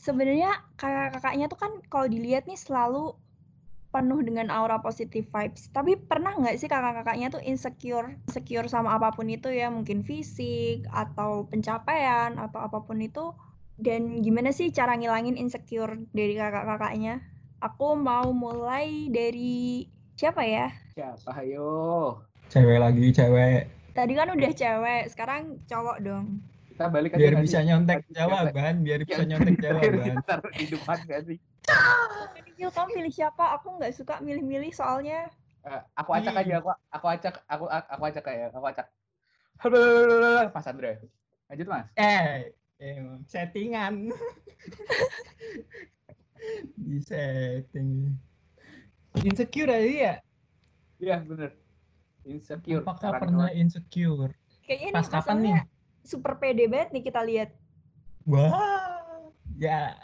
Speaker 1: sebenarnya kakak-kakaknya tuh kan kalau dilihat nih selalu penuh dengan aura positive vibes. Tapi pernah nggak sih kakak-kakaknya tuh insecure, insecure sama apa pun itu ya, mungkin fisik atau pencapaian atau apa pun itu. Dan gimana sih cara ngilangin insecure dari kakak-kakaknya? Aku mau mulai dari siapa ya?
Speaker 2: Siapa? Ayo.
Speaker 3: cewek lagi cewek
Speaker 1: Tadi kan udah cewek, sekarang cowok dong.
Speaker 2: Kita balik aja
Speaker 3: biar bisa
Speaker 2: sih?
Speaker 3: nyontek
Speaker 2: Tadi
Speaker 3: jawaban biar bisa nyontek jawaban
Speaker 2: taruh di depan gak sih?
Speaker 1: Kamu pilih siapa? Aku nggak suka milih-milih soalnya.
Speaker 2: Eh, aku acak aja, aku aku acak, aku aku acak kayak aku acak. Mas Andre. Lanjut Mas.
Speaker 3: eh emang settingan (laughs) di setting insecure aja ya
Speaker 2: Iya bener. Insecure.
Speaker 3: apakah pernah
Speaker 2: kawan.
Speaker 3: insecure
Speaker 1: Kayaknya ini
Speaker 3: pas kapan nih
Speaker 1: super pede banget nih kita lihat.
Speaker 3: wah ya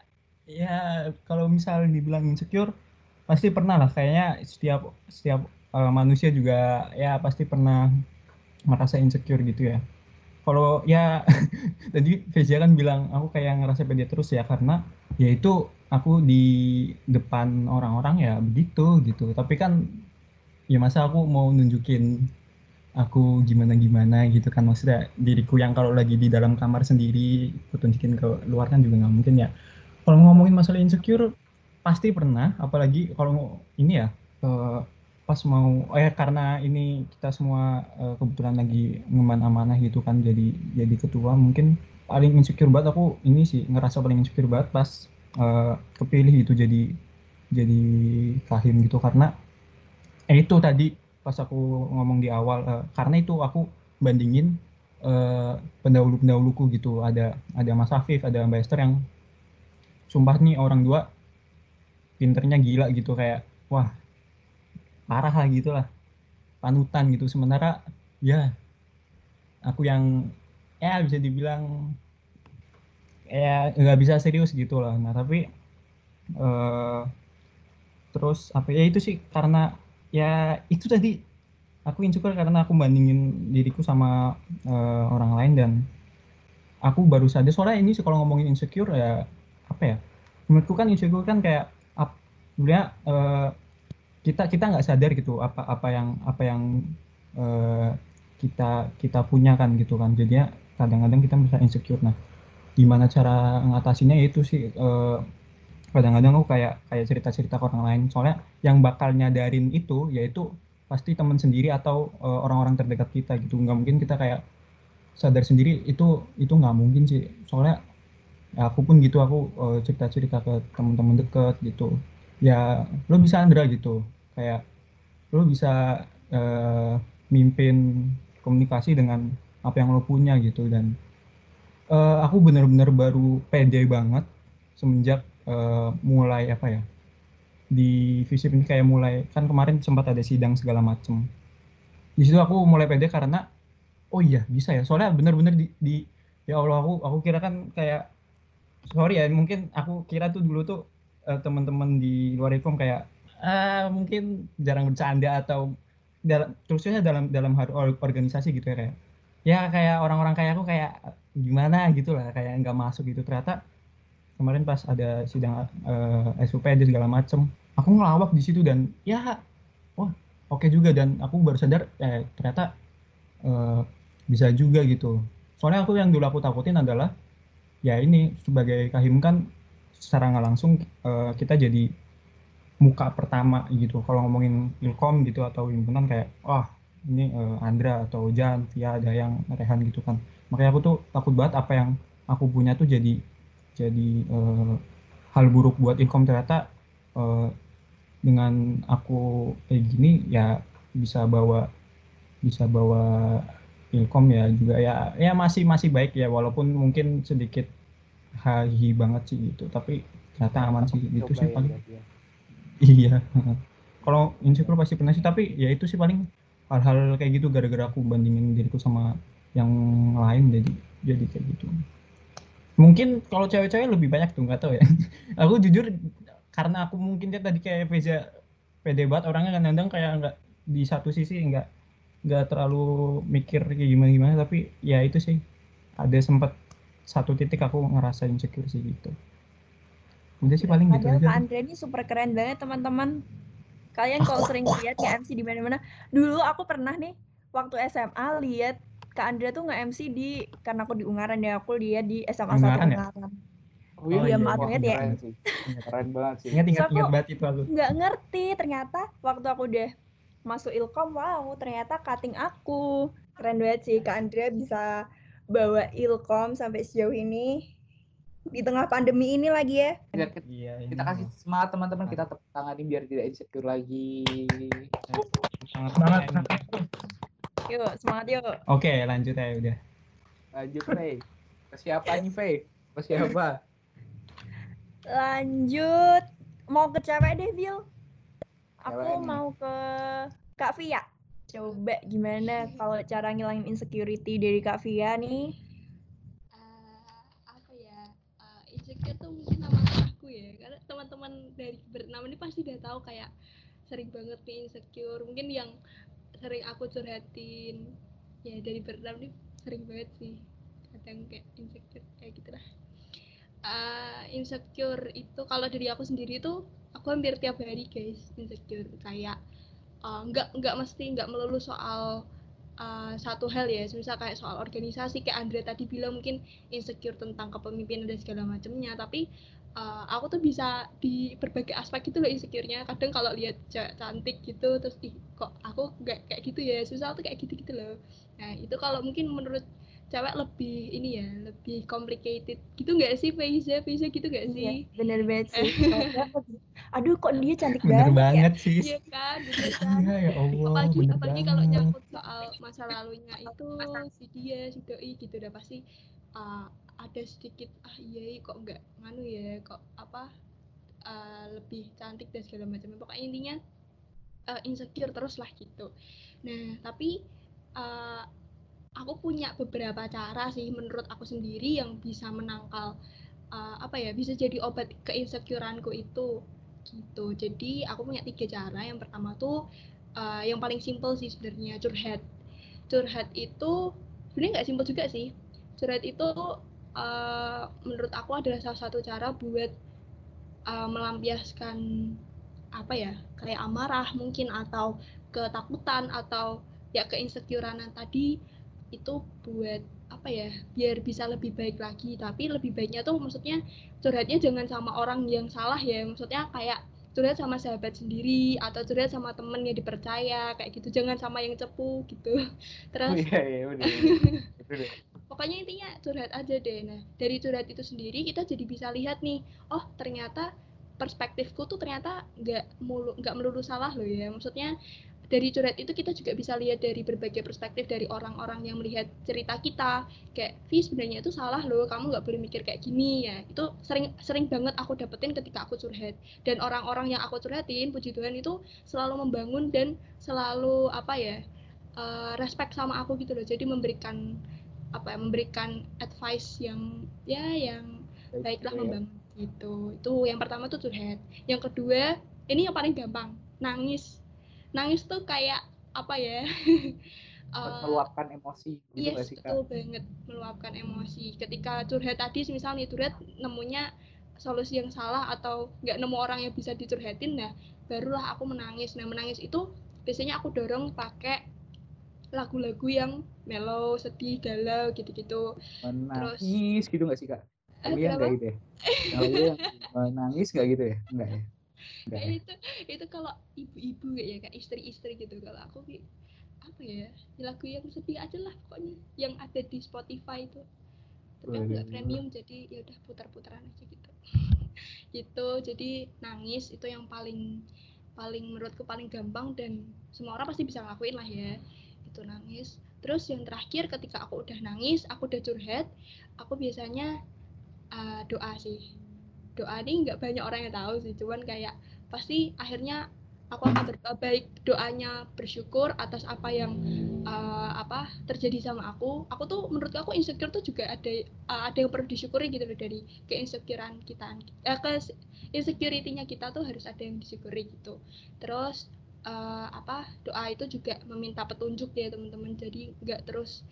Speaker 3: ya kalau misal dibilang insecure pasti pernah lah kayaknya setiap setiap eh, manusia juga ya pasti pernah merasa insecure gitu ya kalau ya (laughs) tadi Vezia kan bilang aku kayak ngerasa pede terus ya karena ya itu aku di depan orang-orang ya begitu gitu. Tapi kan ya masa aku mau nunjukin aku gimana gimana gitu kan. Maksudnya diriku yang kalau lagi di dalam kamar sendiri aku tunjukin ke luar kan juga nggak mungkin ya. Kalau ngomongin masalah insecure pasti pernah. Apalagi kalau ini ya eh, pas mau ya karena ini kita semua eh, kebetulan lagi ngemban amanah gitu kan jadi jadi ketua mungkin paling insecure banget aku ini sih ngerasa paling insecure banget pas eh, kepilih gitu jadi jadi kahim gitu. Karena eh itu tadi pas aku ngomong di awal eh, karena itu aku bandingin eh, pendahulu-pendahuluku gitu. Ada ada Mas Afif ada Mbak Esther yang sumpah nih orang dua pinternya gila gitu. Kayak wah parah lah gitu lah. Panutan gitu. Sementara ya aku yang ya bisa dibilang ya nggak bisa serius gitu lah nah tapi eh terus apa ya itu sih karena ya itu tadi aku insecure karena aku bandingin diriku sama eh, orang lain dan aku baru sadar. Soalnya ini sih kalau ngomongin insecure ya apa ya menurutku kan insecure kan kayak ap- sebenarnya eh, kita kita nggak sadar gitu apa apa yang apa yang eh, kita kita punya kan gitu kan. Jadinya kadang-kadang kita merasa insecure. Nah gimana cara ngatasinnya itu sih eh, kadang-kadang aku kayak kayak cerita-cerita ke orang lain. Soalnya yang bakal nyadarin itu yaitu pasti teman sendiri atau eh, orang-orang terdekat kita gitu. Nggak mungkin kita kayak sadar sendiri itu itu nggak mungkin sih. Soalnya ya aku pun gitu aku eh, cerita-cerita ke teman-teman deket gitu. Ya lo bisa Andra gitu. Kayak lo bisa eh, mimpin komunikasi dengan apa yang lo punya gitu dan eh, aku bener-bener baru pede banget semenjak eh, mulai apa ya di visip ini kayak mulai kan kemarin sempat ada sidang segala macem. Di situ aku mulai pede karena oh iya bisa ya. Soalnya bener-bener di, di ya Allah aku aku kira kan kayak sorry ya mungkin aku kira tuh dulu tuh eh, teman-teman di luar Ilkom kayak ah mungkin jarang bercanda atau dalam terusnya dalam dalam hal or- organisasi gitu ya kayak ya kayak orang-orang kayak aku kayak gimana? gitu lah kayak nggak masuk gitu. Ternyata kemarin pas ada sidang eh, SUPD segala macem aku ngelawak di situ dan ya wah oke juga. Dan aku baru sadar eh ternyata eh, bisa juga gitu. Soalnya aku yang dulu aku takutin adalah ya ini sebagai kahim kan secara nggak langsung eh, kita jadi muka pertama gitu. Kalau ngomongin ilkom gitu atau himpunan kayak wah ini eh, Andra atau Jan, Via ada yang Rehan gitu kan. Makanya aku tuh takut banget apa yang aku punya tuh jadi jadi eh, hal buruk buat ilkom ternyata eh, dengan aku kayak gini ya bisa bawa bisa bawa ilkom ya juga. Ya ya masih masih baik ya walaupun mungkin sedikit hahi banget sih gitu. Tapi ternyata aman sih. Itu sih paling
Speaker 2: ya. (laughs)
Speaker 3: iya. Kalau insecure pasti pernah sih. Tapi ya itu sih paling hal-hal kayak gitu gara-gara aku bandingin diriku sama yang lain jadi jadi kayak gitu mungkin kalau cewek-cewek lebih banyak tuh nggak tahu ya (laughs) aku jujur karena aku mungkin dia tadi kayak Veza pede banget orangnya kadang-kadang kayak nggak di satu sisi nggak nggak terlalu mikir kayak gimana gimana tapi ya itu sih ada sempat satu titik aku ngerasa insecure sih gitu udah sih paling gitu
Speaker 1: Padahal
Speaker 3: aja
Speaker 1: Kak
Speaker 3: sih.
Speaker 1: Andre ini super keren banget teman-teman. Kalian kalau sering lihat nge-MC di mana-mana. Dulu aku pernah nih waktu SMA lihat Kak Andre tuh nge-MC di karena aku di Ungaran ya aku lihat di SMA 1
Speaker 3: Ungaran ya?
Speaker 1: Ungaran.
Speaker 2: Oh,
Speaker 3: Oh,
Speaker 1: iya,
Speaker 3: iya,
Speaker 1: maaf
Speaker 3: iya,
Speaker 1: banget ya.
Speaker 2: keren sih. Keren banget sih.
Speaker 3: ingat ingat
Speaker 1: So,
Speaker 3: ingat banget itu aku
Speaker 1: Nggak ngerti ternyata waktu aku udah masuk Ilkom, wow ternyata cutting aku. Keren banget sih Kak Andre bisa bawa Ilkom sampai sejauh ini. Di tengah pandemi ini lagi ya.
Speaker 2: Kita, kita,
Speaker 3: iya ini
Speaker 2: kita kasih semangat teman-teman kita tepuk tangan biar tidak insecure lagi.
Speaker 8: Semangat.
Speaker 3: keren.
Speaker 1: Yuk, semangat yuk.
Speaker 3: oke lanjut aja udah
Speaker 2: Lanjut Faye. Ke siapa nih Faye? Ke siapa?
Speaker 1: Lanjut. Mau ke cewek deh, Bill. Aku mau ke Kak Via. Coba gimana kalau cara ngilangin insecurity dari Kak Via nih?
Speaker 4: Eh, apa ya eh, insecure tuh mungkin sama aku ya. Karena teman-teman dari berenam ini pasti udah tahu kayak sering banget nih insecure. Mungkin yang sering aku curhatin ya dari berenam ini sering banget sih. Kadang kayak insecure kayak gitu lah Eh, insecure itu kalau dari aku sendiri tuh aku hampir tiap hari guys insecure. Kayak eh, nggak nggak mesti nggak melulu soal uh, satu hal ya, misal kayak soal organisasi kayak Andre tadi bilang mungkin insecure tentang kepemimpinan dan segala macamnya, tapi uh, aku tuh bisa di berbagai aspek gitu loh insecure-nya. Kadang kalau lihat cewek cantik gitu terus ih kok aku nggak kayak gitu ya, susah tuh kayak gitu-gitu loh. Nah, itu kalau mungkin menurut cewek lebih ini ya, lebih complicated gitu nggak sih Faiza? Faiza gitu nggak sih?
Speaker 1: Iya, bener banget sih. (laughs) Aduh, kok dia cantik
Speaker 3: bener
Speaker 1: banget, ya?
Speaker 3: sih.
Speaker 4: Iya kan, gitu (laughs) kan.
Speaker 3: iya ya Allah
Speaker 4: apalagi
Speaker 3: bener
Speaker 4: apalagi kalau nyangkut soal masa lalunya itu si dia si doi gitu udah pasti uh, ada sedikit ah iya kok nggak nganu ya kok apa uh, lebih cantik dan segala macam pokoknya intinya uh, insecure terus lah gitu. Nah tapi uh, aku punya beberapa cara sih menurut aku sendiri yang bisa menangkal uh, apa ya bisa jadi obat keinsecureanku itu gitu. Jadi aku punya tiga cara. Yang pertama tuh uh, yang paling simple sih sebenarnya curhat. Curhat itu sebenarnya nggak simple juga sih. Curhat itu uh, menurut aku adalah salah satu cara buat uh, melampiaskan apa ya kayak amarah mungkin atau ketakutan atau ya keinsecurean tadi itu buat apa ya biar bisa lebih baik lagi. Tapi lebih baiknya tuh maksudnya curhatnya jangan sama orang yang salah ya. Maksudnya kayak curhat sama sahabat sendiri atau curhat sama temen yang dipercaya kayak gitu. Jangan sama yang cepu gitu.
Speaker 2: Oh (laughs)
Speaker 4: terus
Speaker 2: iya iya (laughs) bener. Bener.
Speaker 4: Pokoknya intinya curhat aja deh. Nah dari curhat itu sendiri kita jadi bisa lihat nih oh ternyata perspektifku tuh ternyata nggak mulu nggak melulu salah loh ya. Maksudnya dari curhat itu kita juga bisa lihat dari berbagai perspektif dari orang-orang yang melihat cerita kita. Kayak Vi sebenarnya itu salah loh kamu nggak boleh mikir kayak gini. Ya itu sering sering banget aku dapetin ketika aku curhat. Dan orang-orang yang aku curhatin puji Tuhan itu selalu membangun dan selalu apa ya uh, respect sama aku gitu loh. Jadi memberikan apa ya, memberikan advice yang ya yang
Speaker 2: Baik
Speaker 4: baiklah
Speaker 2: ya.
Speaker 4: membangun gitu. Itu yang pertama tuh curhat. Yang kedua ini yang paling gampang nangis nangis tuh kayak apa ya (laughs) eh,
Speaker 2: meluapkan emosi gitu
Speaker 4: Yes,
Speaker 2: nggak sih
Speaker 4: betul banget meluapkan emosi. Ketika curhat tadi, misalnya curhat nemunya solusi yang salah atau nggak nemu orang yang bisa dicurhatin, nah barulah aku menangis. Nah menangis itu biasanya aku dorong pakai lagu-lagu yang mellow, sedih, galau gitu-gitu.
Speaker 2: Menangis gitu nggak sih kak?
Speaker 4: Eh,
Speaker 2: Iya nggak gitu ya? (laughs) Menangis nggak gitu ya? Enggak ya? Enggak
Speaker 4: Nah, itu itu kalau ibu-ibu ya kayak istri-istri gitu. Kalau aku ki- apa ya lagu yang sedih aja lah pokoknya yang ada di Spotify itu. Tapi aku nggak premium jadi ya udah putar-putaran aja gitu. (laughs) gitu jadi nangis itu yang paling paling menurutku paling gampang dan semua orang pasti bisa ngelakuin lah ya itu nangis terus yang terakhir ketika aku udah nangis aku udah curhat aku biasanya uh, doa sih doa ini nggak banyak orang yang tahu sih cuman kayak pasti akhirnya aku akan berdoa baik doanya bersyukur atas apa yang uh, apa terjadi sama aku. Aku tuh menurut aku insecure tuh juga ada uh, ada yang perlu disyukuri gitu loh dari keinsecurean kita eh, ke insecurity-nya kita tuh harus ada yang disyukuri gitu. Terus uh, apa doa itu juga meminta petunjuk ya teman-teman. Jadi nggak terus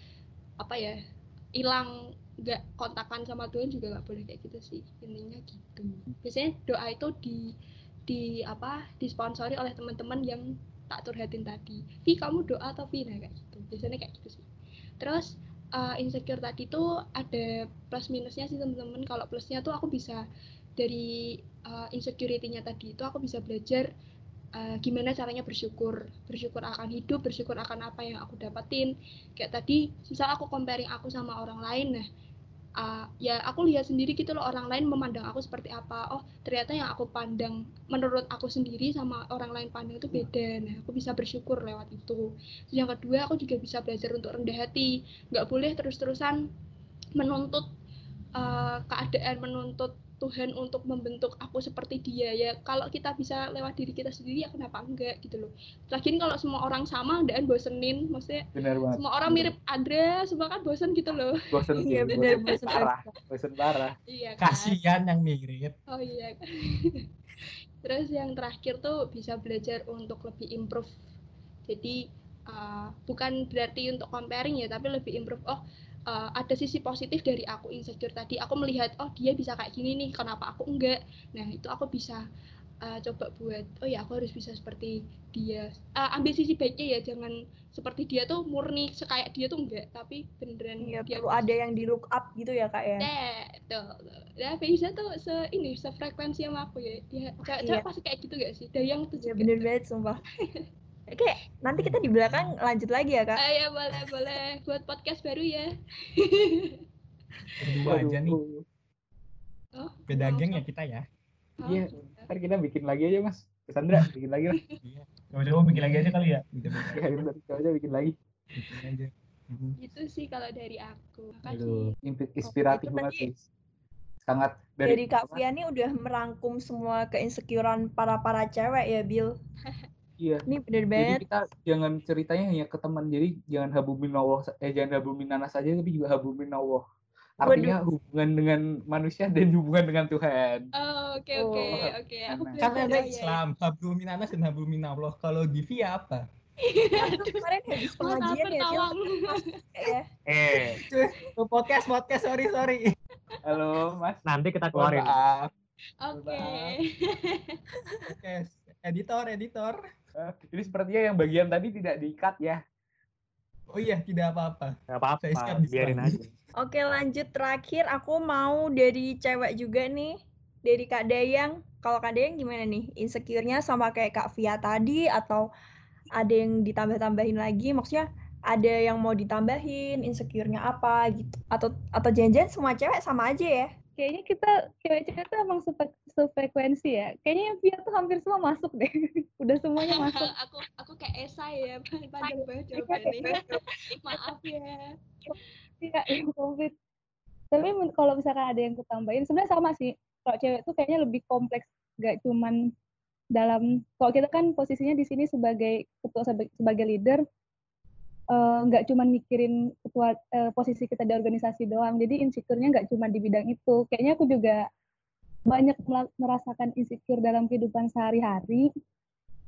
Speaker 4: apa ya hilang nggak kontakan sama Tuhan juga nggak boleh kayak gitu sih. Intinya gitu. Biasanya doa itu di di apa disponsori oleh teman-teman yang tak curhatin tadi. Vi kamu doa atau Vi nah kayak gitu. Biasanya kayak gitu sih. Terus uh, insecure tadi tuh ada plus minusnya sih teman-teman. Kalau plusnya tuh aku bisa dari uh, insecurity-nya tadi itu aku bisa belajar uh, gimana caranya bersyukur bersyukur akan hidup bersyukur akan apa yang aku dapetin. Kayak tadi misal aku comparing aku sama orang lain. Nah uh, ya aku lihat sendiri gitu loh orang lain memandang aku seperti apa. Oh ternyata yang aku pandang menurut aku sendiri sama orang lain pandang itu beda. Nah aku bisa bersyukur lewat itu. Terus yang kedua aku juga bisa belajar untuk rendah hati. Nggak boleh terus-terusan menuntut uh, keadaan menuntut Tuhan untuk membentuk aku seperti dia ya. Kalau kita bisa lewat diri kita sendiri ya kenapa enggak gitu loh. Lagian kalau semua orang sama dan bosenin maksudnya
Speaker 2: Benar banget.
Speaker 4: semua orang mirip Andra semua kan bosen gitu loh. (laughs)
Speaker 2: Bosen sih,
Speaker 1: Iya bener
Speaker 2: bosen
Speaker 1: bosen
Speaker 2: parah, bosen parah.
Speaker 4: iya kan?
Speaker 3: Kasihan yang mirip.
Speaker 4: oh iya. (laughs) Terus yang terakhir tuh bisa belajar untuk lebih improve. Jadi uh, bukan berarti untuk comparing ya tapi lebih improve. Oh uh, ada sisi positif dari aku insecure tadi aku melihat oh dia bisa kayak gini nih kenapa aku enggak nah itu aku bisa uh, coba buat oh ya aku harus bisa seperti dia uh, ambil sisi baiknya ya jangan seperti dia tuh murni sekayak dia tuh enggak tapi beneran
Speaker 1: Iya
Speaker 4: dia
Speaker 1: perlu ada yang di look up gitu ya kak ya
Speaker 4: Nah, tuh, tuh. Nah, Faiza tuh se ini sefrekuensi sama aku ya. Dia cewek
Speaker 1: Iya.
Speaker 4: pasti kayak gitu gak sih? Dayang tuh
Speaker 1: Iya
Speaker 4: juga.
Speaker 1: bener banget sumpah (laughs) Kayak nanti kita di belakang lanjut lagi ya kak
Speaker 4: Ah, ya boleh boleh buat podcast baru ya.
Speaker 3: Berdua aja nih.
Speaker 4: Oh,
Speaker 3: Beda
Speaker 4: langsung.
Speaker 3: geng ya kita ya.
Speaker 4: Oh,
Speaker 2: Iya, ntar kita bikin lagi aja mas. Cassandra, bikin lagi lah.
Speaker 3: Iya.
Speaker 8: Coba-coba bikin lagi aja kali ya.
Speaker 3: Beda.
Speaker 2: Ya, bikin lagi.
Speaker 3: Bikin aja. Mhm.
Speaker 4: Gitu sih kalau dari aku.
Speaker 2: Aduh,
Speaker 4: Makasih.
Speaker 2: inspiratif
Speaker 1: itu
Speaker 2: banget sih. Sangat
Speaker 1: dari,
Speaker 2: dari,
Speaker 1: Kak Fiani udah merangkum semua keinsecurean para para cewek ya Bill (laughs)
Speaker 2: Iya.
Speaker 1: ini bener
Speaker 2: Jadi
Speaker 1: banget
Speaker 2: kita jangan ceritanya hanya ke teman. Jadi jangan habumin Allah, eh jangan habumin nanas saja, tapi juga habumin Allah. Artinya hubungan dengan manusia dan hubungan dengan Tuhan.
Speaker 4: Oh, oke
Speaker 1: Oh,
Speaker 4: oke oke. Belajar
Speaker 3: ada
Speaker 4: oh, ya.
Speaker 3: Islam, hablum minanas dan hablum minallah. Kalau Divi apa? (laughs)
Speaker 1: Aku kemarin habis pengajian ya ya (laughs)
Speaker 2: Eh,
Speaker 3: podcast podcast sorry sorry.
Speaker 2: halo mas.
Speaker 7: Nanti kita keluarin.
Speaker 2: maaf.
Speaker 4: Oke. (laughs)
Speaker 3: Editor, editor.
Speaker 2: Eh, Ini sepertinya yang bagian tadi tidak di-cut ya.
Speaker 3: Oh iya, tidak apa-apa.
Speaker 7: Nggak apa-apa, biarin aja.
Speaker 1: Oke lanjut terakhir aku mau dari cewek juga nih dari Kak Dayang. Kalau Kak Dayang gimana nih? Insecure-nya sama kayak Kak Via tadi atau ada yang ditambah-tambahin lagi? Maksudnya ada yang mau ditambahin insecure-nya apa gitu? Atau atau jangan-jangan semua cewek sama aja ya?
Speaker 6: Kayaknya kita cewek-cewek tuh emang sefrekuensi ya. Kayaknya yang Via tuh hampir semua masuk deh. (laughs) Udah semuanya masuk.
Speaker 4: aku aku kayak esai ya (laughs) panjang banget jawabannya (laughs) maaf ya
Speaker 6: Iya, yang komplit. Tapi kalau misalkan ada yang kutambahin, sebenarnya sama sih. Kalau cewek tuh kayaknya lebih kompleks, gak cuman dalam. Kalau kita kan posisinya di sini sebagai ketua sebagai leader, eh, nggak cuman mikirin ketua eh, posisi kita di organisasi doang. Jadi insecure-nya nggak cuma di bidang itu. Kayaknya aku juga banyak merasakan insecure dalam kehidupan sehari-hari.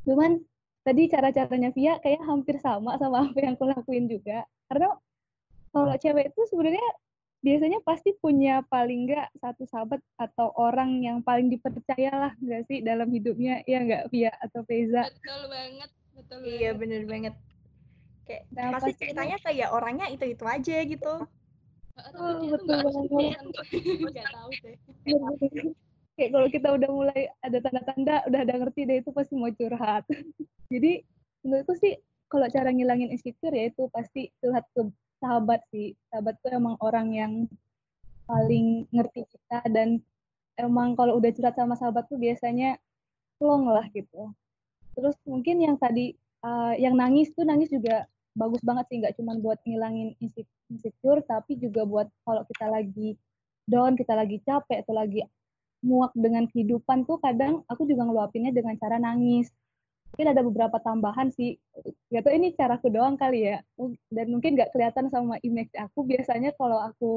Speaker 6: Cuman tadi cara-caranya Via kayak hampir sama sama (laughs) apa yang aku lakuin juga. Karena kalau cewek itu sebenarnya biasanya pasti punya paling nggak satu sahabat atau orang yang paling dipercaya lah nggak sih dalam hidupnya ya nggak Via atau Feza
Speaker 4: betul banget betul
Speaker 1: Iya bener banget. Kayak
Speaker 6: Nah,
Speaker 1: pasti ceritanya kayak orangnya itu-itu aja gitu.
Speaker 6: Oh, betul
Speaker 4: nggak
Speaker 6: banget.
Speaker 4: tahu deh
Speaker 6: kayak kalau kita udah mulai ada tanda-tanda udah ada ngerti deh itu pasti mau curhat. (laughs) Jadi menurutku sih kalau cara ngilangin insecure ya itu pasti curhat ke sahabat sih. Sahabat tuh emang orang yang paling ngerti kita dan emang kalau udah curhat sama sahabat tuh biasanya plong lah gitu. Terus mungkin yang tadi uh, yang nangis tuh nangis juga bagus banget sih nggak cuma buat ngilangin inse- insecure tapi juga buat kalau kita lagi down kita lagi capek atau lagi muak dengan kehidupan tuh kadang aku juga ngeluapinnya dengan cara nangis. Mungkin ada beberapa tambahan sih gak tau ini caraku doang kali ya. Dan mungkin nggak kelihatan sama image aku. Biasanya kalau aku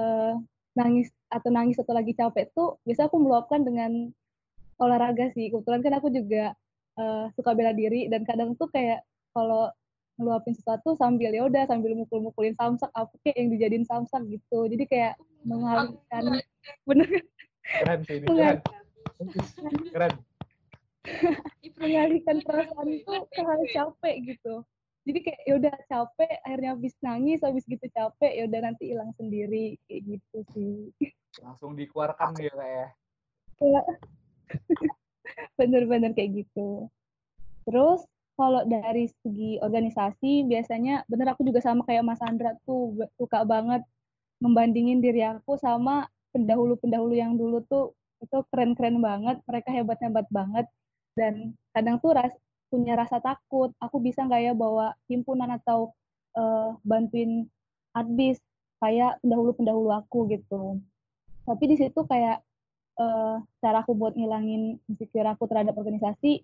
Speaker 6: eh, nangis atau nangis atau lagi capek tuh biasa aku meluapkan dengan olahraga sih. Kebetulan kan aku juga eh, suka bela diri. Dan kadang tuh kayak kalau ngeluapin sesuatu sambil ya udah sambil mukul-mukulin samsak aku kayak yang dijadiin samsak gitu. Jadi kayak mengalihkan bener
Speaker 2: Keren sih ini, keren. Keren. (laughs)
Speaker 6: mengalihkan perasaan itu ke hal capek gitu. Jadi kayak ya udah capek akhirnya habis nangis habis gitu capek ya udah nanti hilang sendiri kayak gitu sih.
Speaker 2: Langsung dikeluarkan ya kayak.
Speaker 6: Kayak (laughs) bener-bener kayak gitu. Terus kalau dari segi organisasi biasanya bener aku juga sama kayak Mas Andra tuh suka banget membandingin diri aku sama pendahulu-pendahulu yang dulu tuh itu keren-keren banget mereka hebat-hebat banget. Dan kadang tuh ras punya rasa takut aku bisa nggak ya bawa himpunan atau eh, bantuin adbis kayak pendahulu-pendahulu aku gitu. Tapi di situ kayak eh, cara aku buat ngilangin insecure aku terhadap organisasi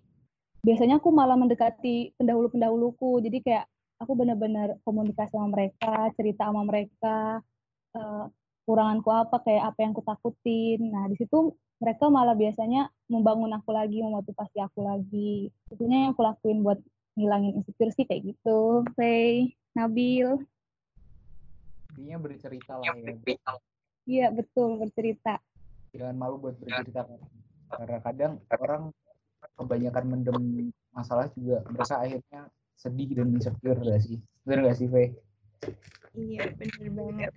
Speaker 6: biasanya aku malah mendekati pendahulu-pendahuluku. Jadi kayak aku benar-benar komunikasi sama mereka cerita sama mereka eh, kuranganku apa kayak apa yang aku takutin nah di situ mereka malah biasanya membangun aku lagi memotivasi aku lagi. Tentunya yang aku lakuin buat ngilangin insecure sih kayak gitu. Faye Nabil.
Speaker 2: Intinya bercerita lah ya.
Speaker 6: iya betul bercerita.
Speaker 2: Jangan malu buat bercerita. Karena kadang orang kebanyakan mendem masalah juga mereka akhirnya sedih dan insecure gak sih? Bener gak sih, Faye?
Speaker 1: Iya bener banget.